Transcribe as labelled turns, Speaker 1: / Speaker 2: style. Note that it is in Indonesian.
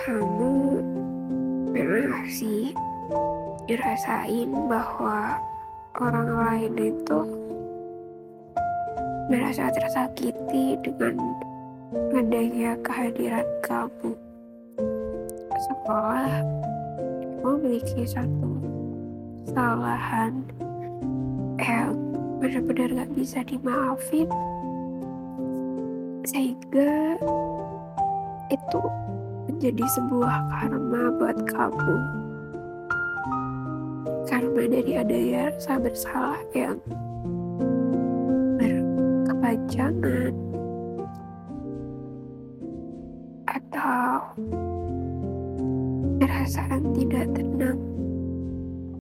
Speaker 1: kamu pernah sih dirasain bahwa orang lain itu merasa tersakiti dengan adanya kehadiran kamu? Seolah kamu memiliki satu kesalahan yang benar-benar gak bisa dimaafin. Sehingga itu menjadi sebuah karma buat kamu. Karma dari adanya rasa bersalah yang berkepanjangan. Atau perasaan tidak tenang